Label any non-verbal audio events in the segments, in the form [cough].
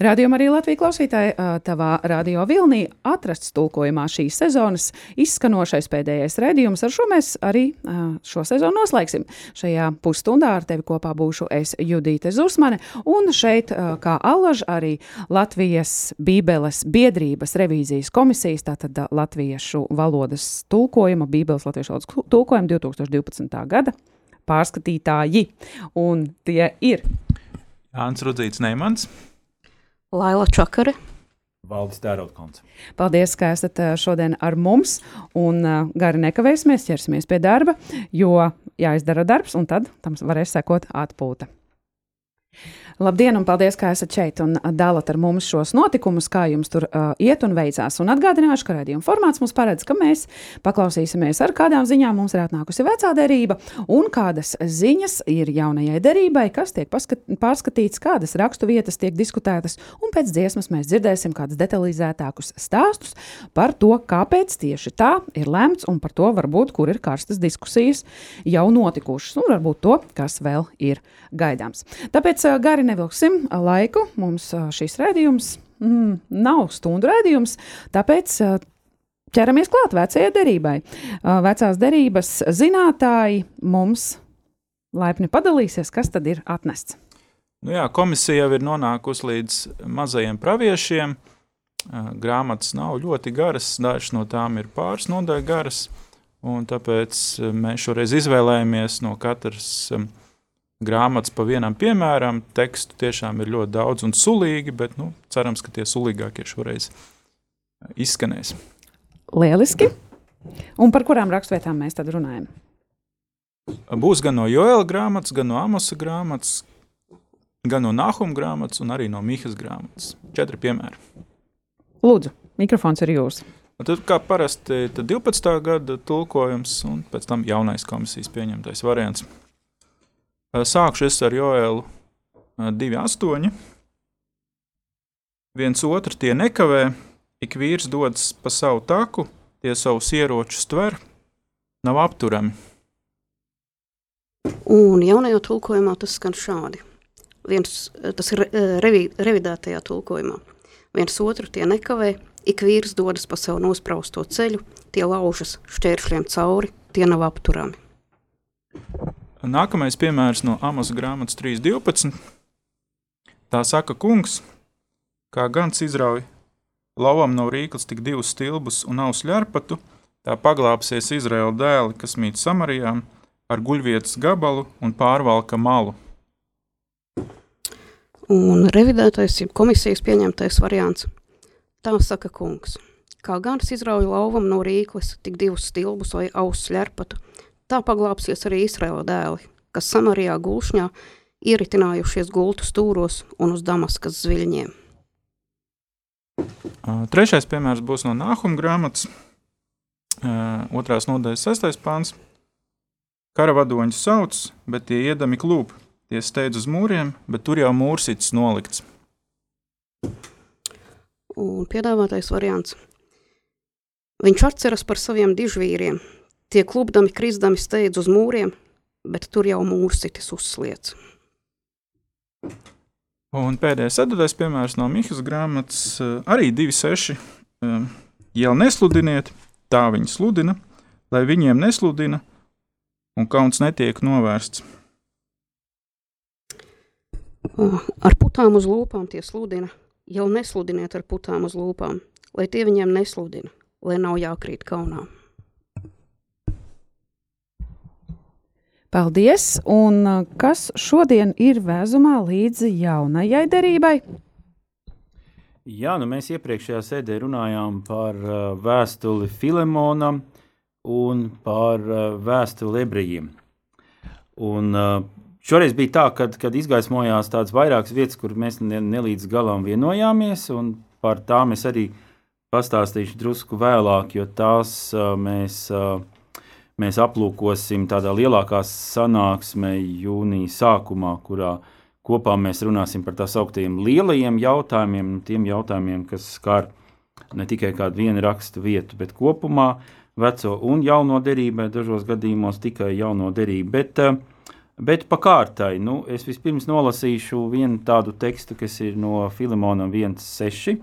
Radījumā arī Latvijas klausītāji, tavā radio vilnī atrasts tulkojumā šīs sezonas izskanošais pēdējais redzējums. Ar šo mēs arī šo sezonu noslēgsim. Šajā pusstundā ar tevi kopā būšu es Judīte Zusmane, un šeit kā allaž arī Latvijas Bībeles biedrības revīzijas komisijas, tātad latviešu valodas tulkojuma, Bībeles latviešu valodas tulkojuma 2012. gada pārskatītāji, un tie ir Jānis Rudzīts Neimans. Laila Čakare. Valdis Dārautkons. Paldies, ka esat šodien ar mums, un gari nekavēsimies, ķersimies pie darba, jo jāizdara darbs, un tad tam varēs sekot atpūta. Labdien, un paldies, ka esat šeit un dalat ar mums šos notikumus, kā jums tur uh, iet un veicās. Un atgādināšu, ka raidījuma formāts mums paredz, ka mēs paklausīsimies, ar kādām ziņām mums ir atnākusi vecā derība un kādas ziņas ir jaunajai derībai, kas tiek pārskatīts, kādas rakstu vietas tiek diskutētas, un pēc dziesmas mēs dzirdēsim kādus detalizētākus stāstus par to, kāpēc tieši tā ir lemts un par to varbūt, kur ir karstas diskusijas jau notikušas, un varbūt to, kas vēl ir gaidāms. Tāpēc gari nevilksim laiku. Mums šis rādījums mm, nav stundu rādījums, tāpēc ķeramies klāt vecajai derībai. Vecās derības zinātāji mums laipni padalīsies, kas tad ir atnests. Nu jā, komisija jau ir nonākusi līdz mazajiem praviešiem. Grāmatas nav ļoti garas, dažas no tām ir pāris nodaļas garas. Tāpēc mēs šoreiz izvēlējāmies no katras uh, grāmatas pa vienam piemēram. Tekstu tiešām ir ļoti daudz un sulīgi, bet nu, cerams, ka tie sulīgākie šoreiz izskanēs. Lieliski! Un par kurām raksturvietām mēs tad runājam? Būs gan no Joela grāmatas, gan no Amosa grāmatas, gan no Nahuma grāmatas, un arī no Mihas grāmatas. Četri piemēri. Lūdzu, mikrofons ir jūsu. Tad, kā parasti, 12. gada tulkojums, un pēc tam jaunais komisijas pieņemtais variants. Sākšu es ar Joēlu 2,8. Viens otru tie nekavē, ik vīrs dodas pa savu taku, tie savus ieročus tver, nav apturami. Un jaunajā tulkojumā tas skan šādi. Viens, tas ir revi, revidētajā tulkojumā. Viens otru tie nekavē, ik vīrs dodas pa savu nospraustu ceļu, tie laužas šķēršļiem cauri, tie nav apturami. Nākamais piemērs no Amos grāmatas 3.12. Tā saka, kungs, kā gans izrauj lauvam nav rīklis tik divus stilbus un nav sļarpatu, tā paglāpsies Izraēla dēli, kas mīt Samarijām, ar guļvietas gabalu un pārvalka malu. Un revidētais ir komisijas pieņemtais variants. Tā saka kungs, kā gans izrauj lauvam no rīklis tik divus stilbus vai auss sļarpatu, Tā paglāpsies arī Izraela dēli, kas Samarijā gulšņā ieritinājušies gultu stūros un uz Damaskas zviļņiem. Trešais piemērs būs no Nāhuma grāmatas, otrās nodaļas sestais pāns. Karavadoņi sauc, bet tie iedami klūp. Tie steidz uz mūriem, bet tur jau mūrsītis nolikts. Un piedāvātais variants. Viņš atceras par saviem dižvīriem, Tie klubdami, krisdami steidz uz mūriem, bet tur jau mūrsitis uzsliec. Un pēdējais ceturtais piemērs no Mihas grāmatas, eh, arī 2,6. Jau nesludiniet, tā viņi sludina, lai viņiem nesludina, un kauns netiek novērsts. Ar putām uz lūpām tie sludina, jau nesludiniet ar putām uz lūpām, lai tie viņiem nesludina, lai nav jākrīt kaunām. Paldies! Un uh, kas šodien ir vēzumā līdzi jaunajai derībai? Jā, nu mēs iepriekšējā sēdē runājām par uh, vēstuli Filemonam un par uh, vēstuli ebrejiem. Un, uh, šoreiz bija tā, kad, kad izgaismojās tādas vairākas vietas, kur mēs ne, ne līdz galam vienojāmies, un par tām es arī pastāstīšu drusku vēlāk, jo tās uh, mēs. Uh, mēs aplūkosim tādā lielākā sanāksmē jūnija sākumā, kurā, kopā mēs runāsim par tā sauktiem lielajiem jautājumiem, tiem jautājumiem, kas skar ne tikai kādu vienu rakstu vietu, bet kopumā veco un jauno derību, dažos gadījumos tikai jauno derību. Bet, bet pa kārtai, nu, es vispirms nolasīšu vienu tādu tekstu, kas ir no Filimona 1.6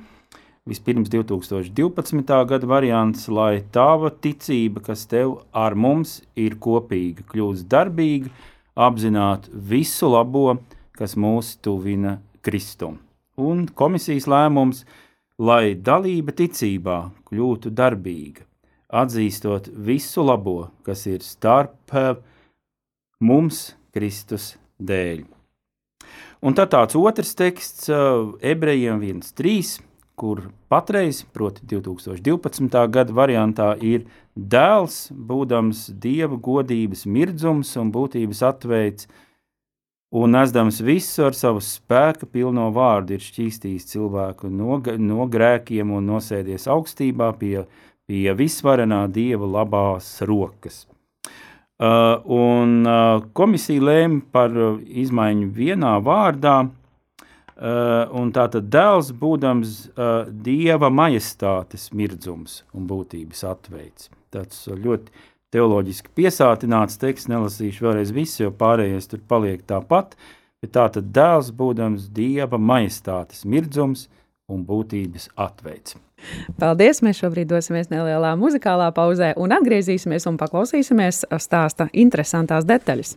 Vispirms 2012. gada variants, lai tava ticība, kas tev ar mums ir kopīga, kļūst darbīga, apzināt visu labo, kas mūs tuvina Kristum. Un komisijas lēmums, lai dalība ticībā kļūtu darbīga, atzīstot visu labo, kas ir starp mums Kristus dēļ. Un tad tāds otrs teksts, ebrejiem 1.3 kur patreiz, proti 2012. gada variantā, ir dēls, būdams dieva godības mirdzums un būtības atveids, un nesdams visu ar savu spēka pilno vārdu, ir šķīstījis cilvēku no, no grēkiem un nosēdies augstībā pie, pie visvarenā dieva labās rokas. Uh, un uh, komisija lēma par uh, izmaiņu vienā vārdā, Uh, un tātad dēls, būdams uh, dieva majestātes mirdzums un būtības atveids. Tas ļoti teoloģiski piesātināts teksts, nelasīšu vēlreiz visu, jo pārējais tur paliek tāpat. Bet tātad dēls, būdams dieva majestātes mirdzums un būtības atveids. Paldies! Mēs šobrīd dosimies nelielā muzikālā pauzē un atgriezīsimies un paklausīsimies stāsta interesantās detaļas.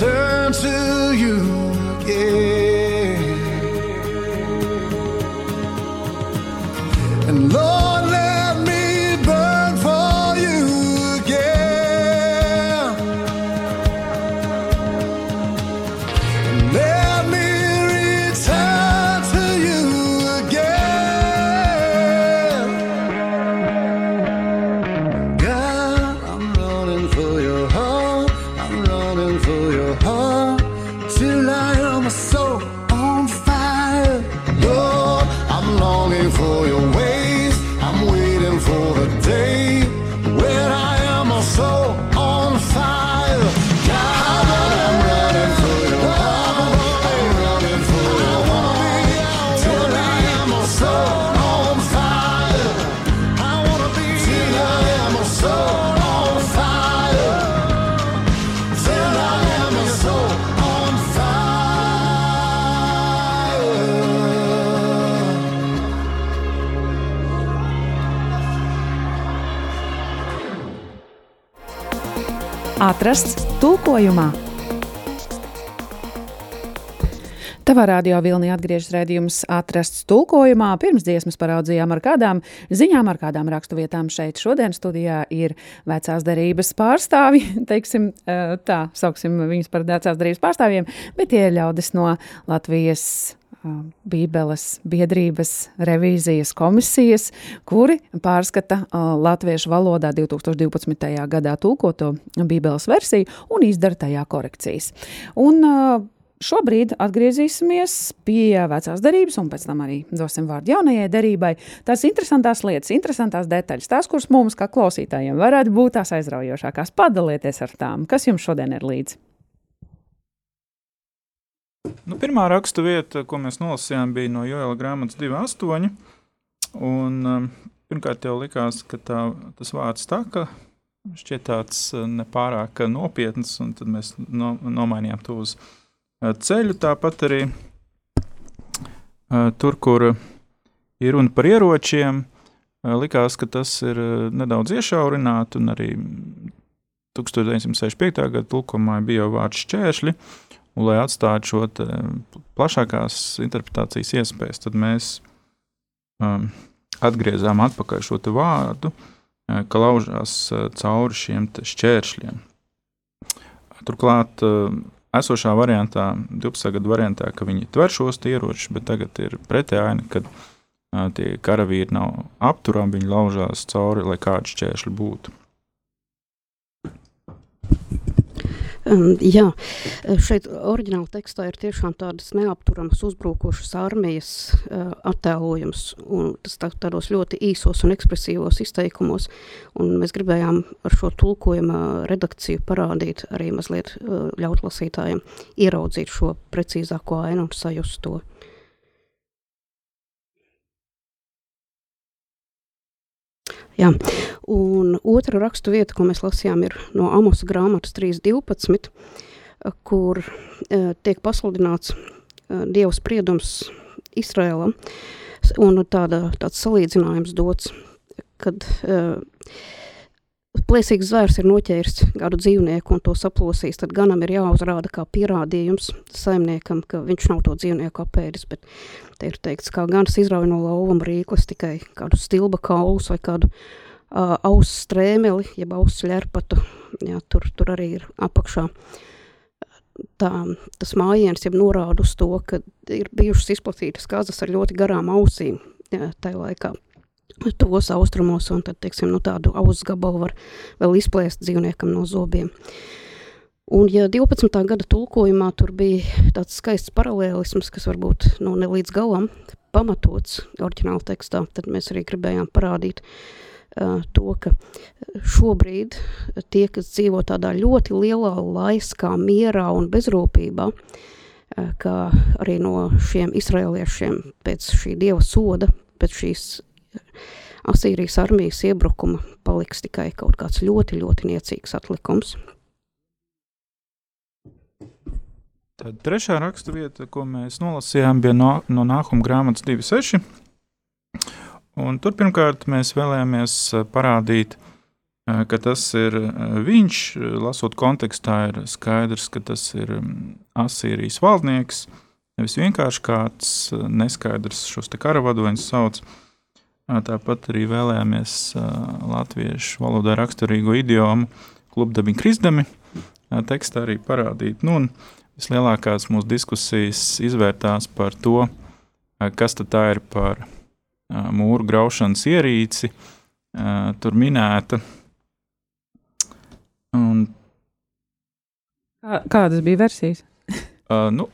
turn to you again. Atrasts tulkojumā. Tavā radio vilnī atgriežas redzējums atrasts tulkojumā. Pirms dziesmas paraudzījām ar kādām ziņām, ar kādām raksturvietām šeit šodien studijā ir vecās derības pārstāvi. [laughs] Teiksim, tā, sauksim viņus par vecās derības pārstāvjiem, bet tie ir ļaudis no Latvijas Bībeles biedrības revīzijas komisijas, kuri pārskata latviešu valodā 2012. gadā tulkoto Bībeles versiju un izdara tajā korekcijas. Un, Šobrīd atgriezīsimies pie vecās derības, un pēc tam arī dosim vārdu jaunajai derībai. Tās interesantās lietas, interesantās detaļas, tās, kuras mums, kā klausītājiem, varētu būt tās aizraujošākās. Padalieties ar tām, kas jums šodien ir līdzi. Nu, pirmā rakstu vieta, ko mēs nolasījām, bija no Joela grāmatas 2.8. Un, um, pirmkārt, jau likās, ka tā, tas vārds tā, ka šķiet tāds uh, nepārāk nopietns, un tad mēs no, nomainījām to uz ceļu. Tāpat arī tur, kur ir runa par ieročiem, likās, ka tas ir nedaudz iešaurināts, un arī 1965. gada tulkumā bija jau vārds šķēršļi. Un, lai atstātu šo plašākās interpretācijas iespējas, tad mēs um, atgriezām atpakaļ šo vārdu, ka laužās cauri šiem šķēršļiem. Turklāt esošā variantā, 12. gadu variantā, ka viņi tver šos ieročus, bet tagad ir pretēji aina, kad uh, tie karavīri nav apturami, viņi laužās cauri, lai kādi šķēršļi būtu. Um, jā, šeit oriģināla tekstā ir tiešām tādas neapturamas uzbrukošas armijas uh, attēlojums, un tas tā, tādos ļoti īsos un ekspresīvos izteikumos, un mēs gribējām ar šo tulkojuma redakciju parādīt arī mazliet uh, ļaut lasītājiem ieraudzīt šo precīzāko ainu un sajust to. Jā. Un otra rakstu vieta, ko mēs lasījām, ir no Amosa grāmatas 3.12, kur uh, tiek pasludināts uh, Dieva spriedums Izrēlam, un tāda, tāds salīdzinājums dots, kad uh, plēsīgs zvērs ir noķēris kādu dzīvnieku un to saplosījis, tad ganam ir jāuzrāda kā pierādījums saimniekam, ka viņš nav to dzīvnieku apēdis, bet te ir teikts, kā ganas izrauj no lauvama rīklas tikai kādu stilba kaulus vai kādu uh, auss strēmeli, jeb auss ļerpatu, jā, tur, tur arī ir apakšā tā, tas mājiens, jeb norāda uz to, ka ir bijušas izplatītas kazas ar ļoti garām ausīm jā, tajā laikā tos austrumos, un tad, teiksim, nu, tādu auzus gabalu var vēl izplēst dzīvniekam no zobiem. Un, ja 12. gada tulkojumā tur bija tāds skaists paralēlisms, kas varbūt nu, ne līdz galam pamatots oriģināla tekstā, tad mēs arī gribējām parādīt uh, to, ka šobrīd tie, kas dzīvo tādā ļoti lielā laiskā, mierā un bezrūpībā, kā arī no šiem izraeliešiem pēc šī dieva soda, pēc šīs Asīrijas armijas iebrukuma paliks tikai kaut kāds ļoti, ļoti niecīgs atlikums. Tad trešā raksturvieta, ko mēs nolasījām, bija no, no Nāhuma grāmatas 2.6. Un tur pirmkārt mēs vēlējāmies eh, parādīt, eh, ka tas ir eh, viņš, lasot kontekstā, ir skaidrs, ka tas ir mm, Asīrijas valdnieks, nevis vienkārši kāds neskaidrs šos karavadoņus sauc, Tāpat arī vēlējāmies latviešu valodā raksturīgo idiomu klubdabi krizdami tekstā arī parādīt. Nu, vislielākās mūsu diskusijas izvērtās par to, kas tad tā ir par mūru graušanas ierīci, tur minēta. Un, Kādas bija versijas? uh, nu,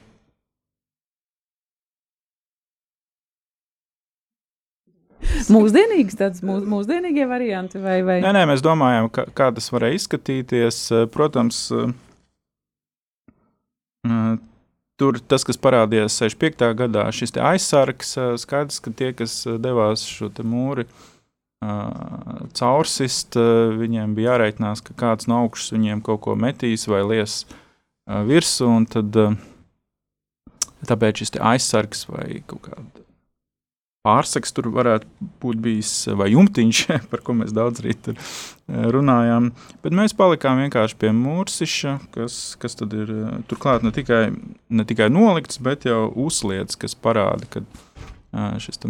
Mūsdienīgs, tāds mūs, mūsdienīgie varianti, vai, vai? Nē, nē, mēs domājam, kā, kā tas varēja izskatīties. Protams, tur tas, kas parādījās 65. gadā, šis aizsargs, skaidrs, ka tie, kas devās šo mūri caursist, viņiem bija jāreikinās, ka kāds no augšas viņiem kaut ko metīs vai lies virsū, un tad tāpēc šis aizsargs vai kaut kāda pārsaks tur varētu būt bijis, vai jumtiņš, [laughs] par ko mēs daudz rīt runājām. Bet mēs palikām vienkārši pie mūrsiša, kas, kas tad ir turklāt ne tikai, ne tikai nolikts, bet jau uzliets, kas parāda, ka šis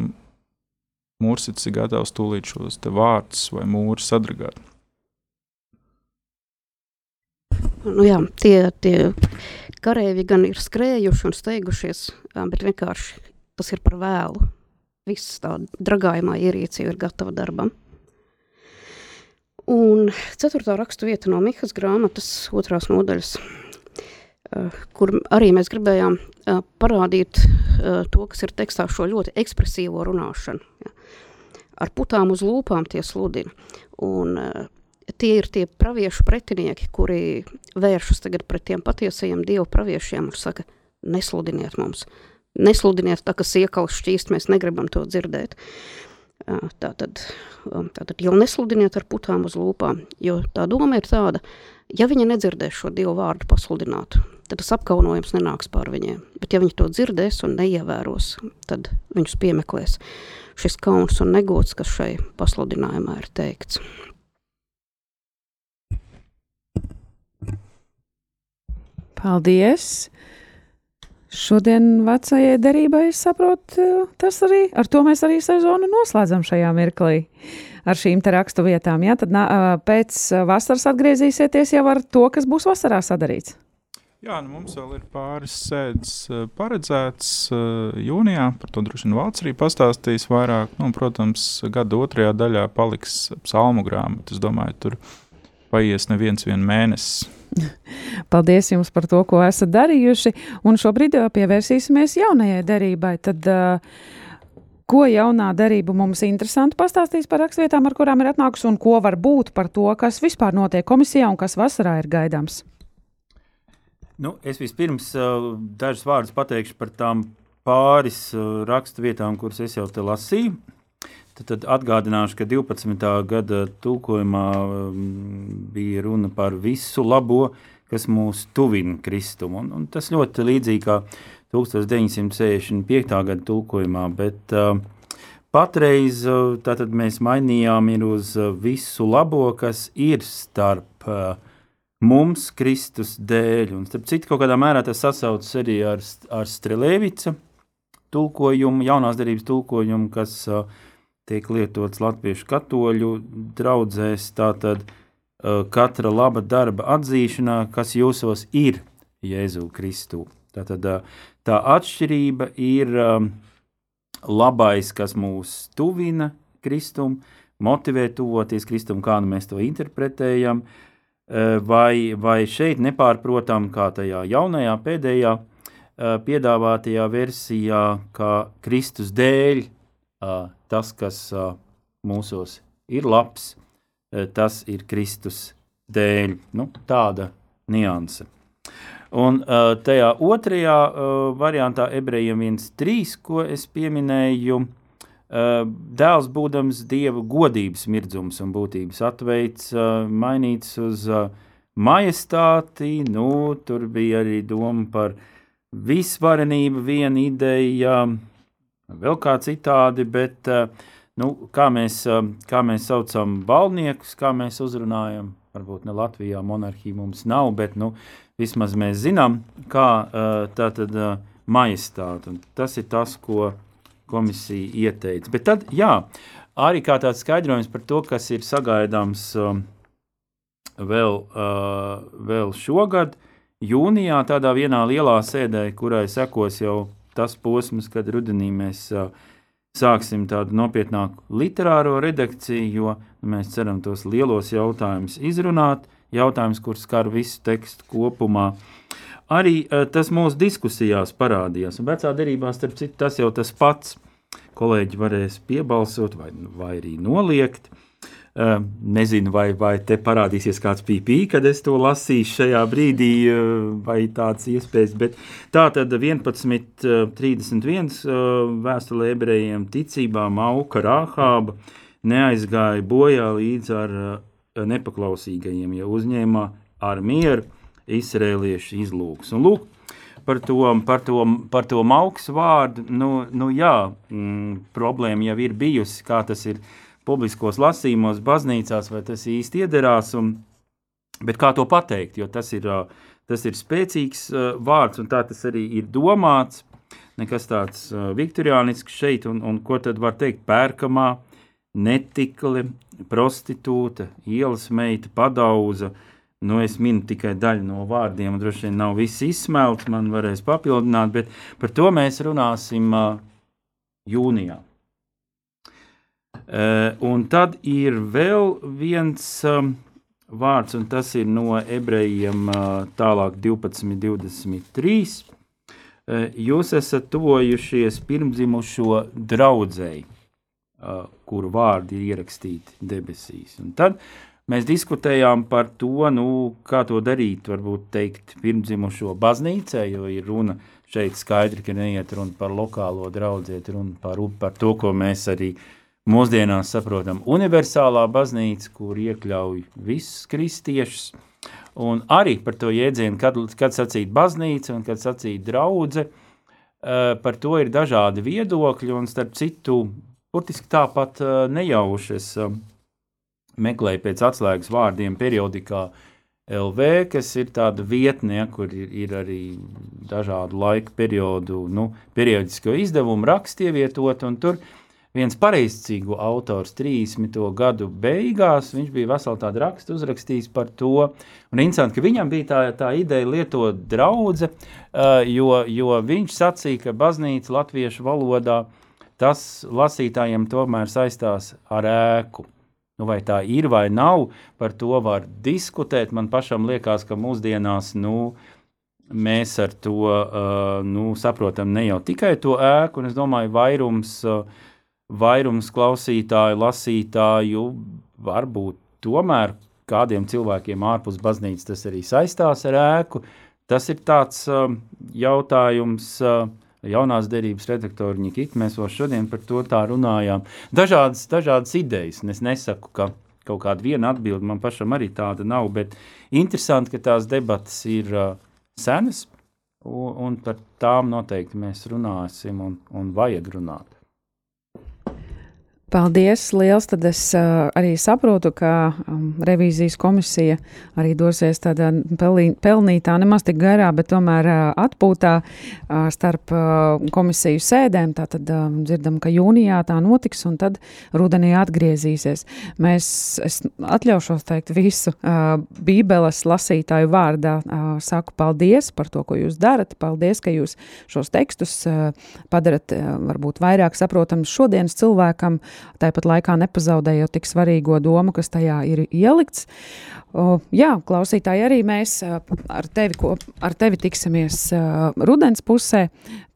mūrsits ir gatavs tūlīt šos vārdus vai mūru sadragāt. Nu jā, tie, tie kareivi gan ir skrējuši un steigušies, bet vienkārši tas ir par vēlu. Viss tā dragājumā ierīce ir gatava darbam. Un ceturtā rakstu vieta no Mihas grāmatas otrās nodaļas, kur arī mēs gribējām parādīt to, kas ir tekstā šo ļoti ekspresīvo runāšanu. Ar putām uz lūpām tie sludina. Un tie ir tie praviešu pretinieki, kuri vēršas tagad pret tiem patiesajiem dievu praviešiem un saka, nesludiniet mums, nesludiniet tā, ka siekals šķīst, mēs negribam to dzirdēt. Tātad, tātad jau nesludiniet ar putām uz lūpām, jo tā doma ir tāda, ja viņi nedzirdēs šo dievu vārdu pasludinātu, tad tas apkaunojums nenāks pār viņiem. Bet ja viņi to dzirdēs un neievēros, tad viņus piemeklēs šis kauns un negods, kas šai pasludinājumā ir teikts. Paldies! Šodien vecajai derībai, es saprotu, tas arī, ar to mēs arī sezonu noslēdzam šajā mirklī. Ar šīm te rakstu vietām, jā, tad nā, pēc vasaras atgriezīsieties jau ar to, kas būs vasarā sadarīts. Jā, nu mums vēl ir pāris sēdes paredzētas jūnijā. Par to droši vien valsts arī pastāstīs vairāk. Nu, protams, gada otrajā daļā paliks psalmu grāmata. Es domāju, tur paies neviens mēnesis. [laughs] Paldies jums par to, ko esat darījuši. Un šobrīd pievērsīsimies jaunajai derībai. Tad, Ko jaunā derība mums interesanti pastāstīs par rakstvietām, ar kurām ir atnākusi, un ko var būt par to, kas vispār notiek komisijā un kas vasarā ir gaidāms? Nu, es vispirms uh, dažus vārdus pateikšu par tām pāris uh, raksturvietām, kuras es jau te lasīju. Tad, tad atgādināšu, ka 12. gada tulkojumā um, bija runa par visu labo, kas mūs tuvina Kristumu. Un, un tas ļoti līdzīgi kā 1965. gada tulkojumā, bet uh, patreiz uh, mēs mainījām uz uh, visu labo, kas ir starp uh, mums Kristus dēļ. Un, starp citu, kaut kādā mērā tas sasaucas arī ar, ar Strelēvica tulkojumu, jaunās derības tulkojumu, kas uh, tiek lietots latviešu katoļu draugzēs. Tātad uh, katra laba darba atzīšanā, kas jūsos ir Jēzu Kristu. Tātad uh, tā atšķirība ir um, labais, kas mūs tuvina Kristum, motivē tuvoties Kristum, kā nu mēs to interpretējam, vai, vai šeit nepārprotam, kā tajā jaunajā pēdējā piedāvātajā versijā, kā Kristus dēļ tas, kas mūsos ir labs, tas ir Kristus dēļ. Nu, tāda nianse. Un tajā otrajā variantā, ebrejiem 1,3, ko es pieminēju, dēls būdams dieva godības mirdzums un būtības atveids, mainīts uz majestāti. Nu, tur bija arī doma par visvarenību, viena ideja. Vēl kā citādi, bet eh, nu, kā, mēs, eh, kā mēs saucam balniekus, kā mēs uzrunājam, varbūt ne Latvijā monarhija mums nav, bet nu, vismaz mēs zinām, kā eh, tā tad majestāte. Tas ir tas, ko komisija ieteica. Bet tad, jā, arī kā tāds skaidrojums par to, kas ir sagaidāms vēl, vēl šogad, jūnijā tādā vienā lielā sēdē, kurai sekos jau tas posms, kad rudenī mēs sāksim tādu nopietnāku literāro redakciju, jo mēs ceram tos lielos jautājumus izrunāt, jautājums, kurš skar visu tekstu kopumā. Arī tas mūsu diskusijās parādījās, un vecā derībā, starp citu, tas jau tas pats. Kolēģi varēs piebalsot vai, vai arī noliegt. Uh, nezinu, vai, vai te parādīsies kāds pīpī, kad es to lasīšu šajā brīdī, uh, vai tāds iespējas. Bet tā tad 11.31. Uh, vēstulē ebrejiem ticībā Mauka Rāhāba neaizgāja bojā līdz ar nepaklausīgajiem, ja uzņēma ar mieru izrēliešu izlūks. Un lūk, par to, par to, par to mauks vārdu, nu, nu jā, mm, problēma jau ir bijusi, kā tas ir publiskos lasījumos, baznīcās, vai tas īsti iederās, un, bet kā to pateikt, jo tas ir, tas ir spēcīgs vārds, un tā tas arī ir domāts, nekas tāds viktoriānisks šeit, un, un ko tad var teikt? Pērkamā, netikli, prostitūta, ielas meita, padauza, Nu, es minu tikai daļu no vārdiem, un droši vien nav viss izsmelts, man varēs papildināt, bet par to mēs runāsim jūnijā. Uh, un tad ir vēl viens um, vārds, un tas ir no ebrejiem uh, tālāk 12, 23. Uh, jūs esat tuvojušies pirmdzimušo draudzēji, uh, kuru vārdi ir ierakstīti debesīs. Un tad uh, Mēs diskutējām par to, nu, kā to darīt, varbūt teikt, pirmdzimušo baznīcai, jo ir runa šeit skaidri, ka neiet runa par lokālo draugu, iet runa par, par to, ko mēs arī mūsdienās saprotam. Universālā baznīca, kur iekļauj visus kristiešus, un arī par to jēdzienu, kad, kad sacīt baznīca un kad sacīt draudze, eh, par to ir dažādi viedokļi, un starp citu, burtiski tāpat eh, nejaušas meklēju pēc atslēgas vārdiem periodikā LV, kas ir tāda vietne, kur ir, ir arī dažādu laika periodu, nu, periodisko izdevumu raksti ievietot, un tur viens pareizcīgu autors 30. gadu beigās, viņš bija veselu tādu rakstu uzrakstījis par to, un interesanti, ka viņam bija tā, tā ideja lietot draudze, uh, jo, jo viņš sacīja, ka baznīca latviešu valodā tas lasītājiem tomēr saistās ar ēku. Nu, vai tā ir vai nav, par to var diskutēt. Man pašam liekas, ka mūsdienās nu, mēs ar to uh, nu, saprotam ne jau tikai to ēku, un es domāju, vairums, uh, vairums klausītāju, lasītāju varbūt tomēr kādiem cilvēkiem ārpus baznīcas tas arī saistās ar ēku. Tas ir tāds uh, jautājums. Uh, jaunās derības redaktori Nikita, mēs vēl šodien par to tā runājām. Dažādas, dažādas idejas, un es nesaku, ka kaut kāda viena atbilde man pašam arī tāda nav, bet interesanti, ka tās debatas ir uh, senas, un, un par tām noteikti mēs runāsim un, un vajag runāt. Paldies, liels. Tad es uh, arī saprotu, ka um, revīzijas komisija arī dosies tādā pelī, pelnītā, nemaz tik garā, bet tomēr uh, atpūtā uh, starp uh, komisiju sēdēm. Tātad uh, dzirdam, ka jūnijā tā notiks un tad rudenī atgriezīsies. Mēs, es atļaušos teikt visu uh, bībeles lasītāju vārdā. Uh, saku paldies par to, ko jūs darat. Paldies, ka jūs šos tekstus uh, padarat uh, varbūt vairāk saprotams šodienas cilvēkam tāpat laikā nepazaudējot tik svarīgo domu, kas tajā ir ielikts. O, jā, klausītāji, arī mēs ar tevi, ko, ar tevi tiksimies uh, rudens pusē,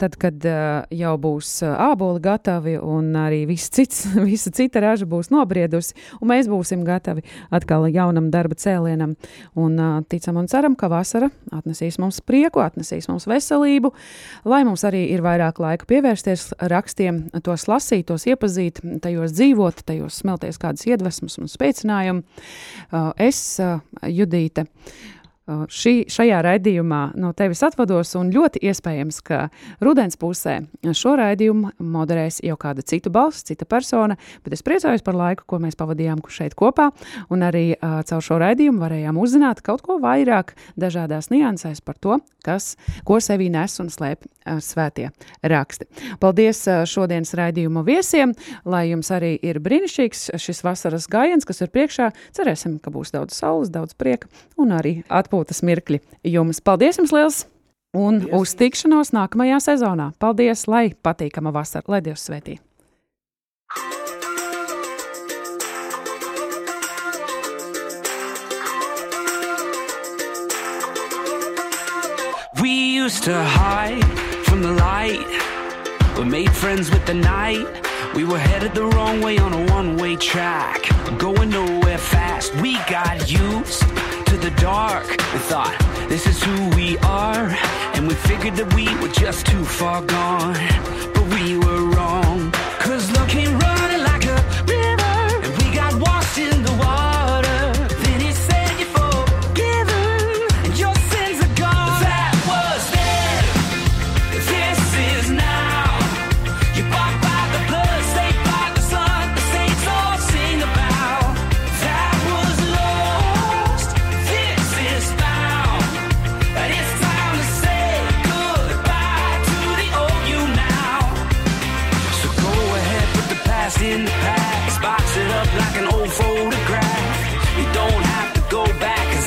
tad, kad uh, jau būs āboli gatavi un arī viss cits, [laughs] visa cita raža būs nobriedusi, un mēs būsim gatavi atkal jaunam darba cēlienam. Un uh, ticam un ceram, ka vasara atnesīs mums prieku, atnesīs mums veselību, lai mums arī ir vairāk laika pievērsties rakstiem, tos lasīt, tos iepazīt, tajos dzīvot, tajos smelties kādas iedvesmas un spēcinājumu. Uh, es Judīte. Šī, šajā raidījumā no tevis atvados, un ļoti iespējams, ka rudens pusē šo raidījumu moderēs jau kāda cita balss, cita persona, bet es priecājos par laiku, ko mēs pavadījām šeit kopā, un arī uh, caur šo raidījumu varējām uzzināt kaut ko vairāk dažādās niansēs par to, kas, ko sevī nes un slēp uh, svētie raksti. Paldies uh, šodienas raidījuma viesiem, lai jums arī ir brīnišķīgs šis vasaras gājiens, kas ir priekšā. Cerēsim, ka būs daudz saules, daudz prieka un arī atpūtas atpūtas mirkļi jums. Paldies jums liels! Un Paldies. uz tikšanos nākamajā sezonā. Paldies, lai patīkama vasara, lai Dievs svētī! We used to hide from the light. We made friends with the night. We were headed the wrong way on a one way track. Going nowhere fast. We got used to the dark and thought, this is who we are. And we figured that we were just too far gone. photograph. You don't have to go back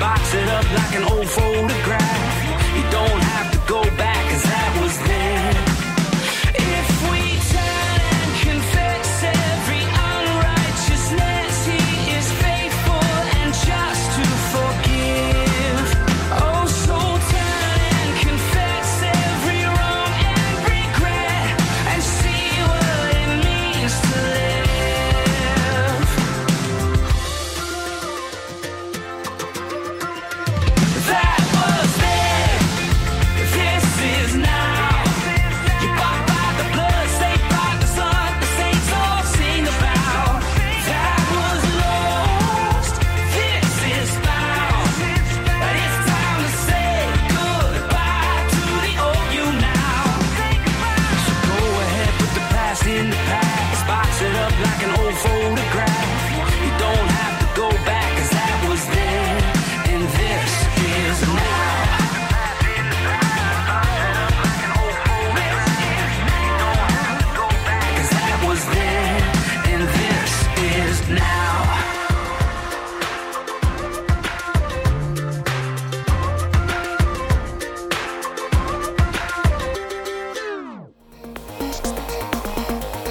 box it up like an old photograph.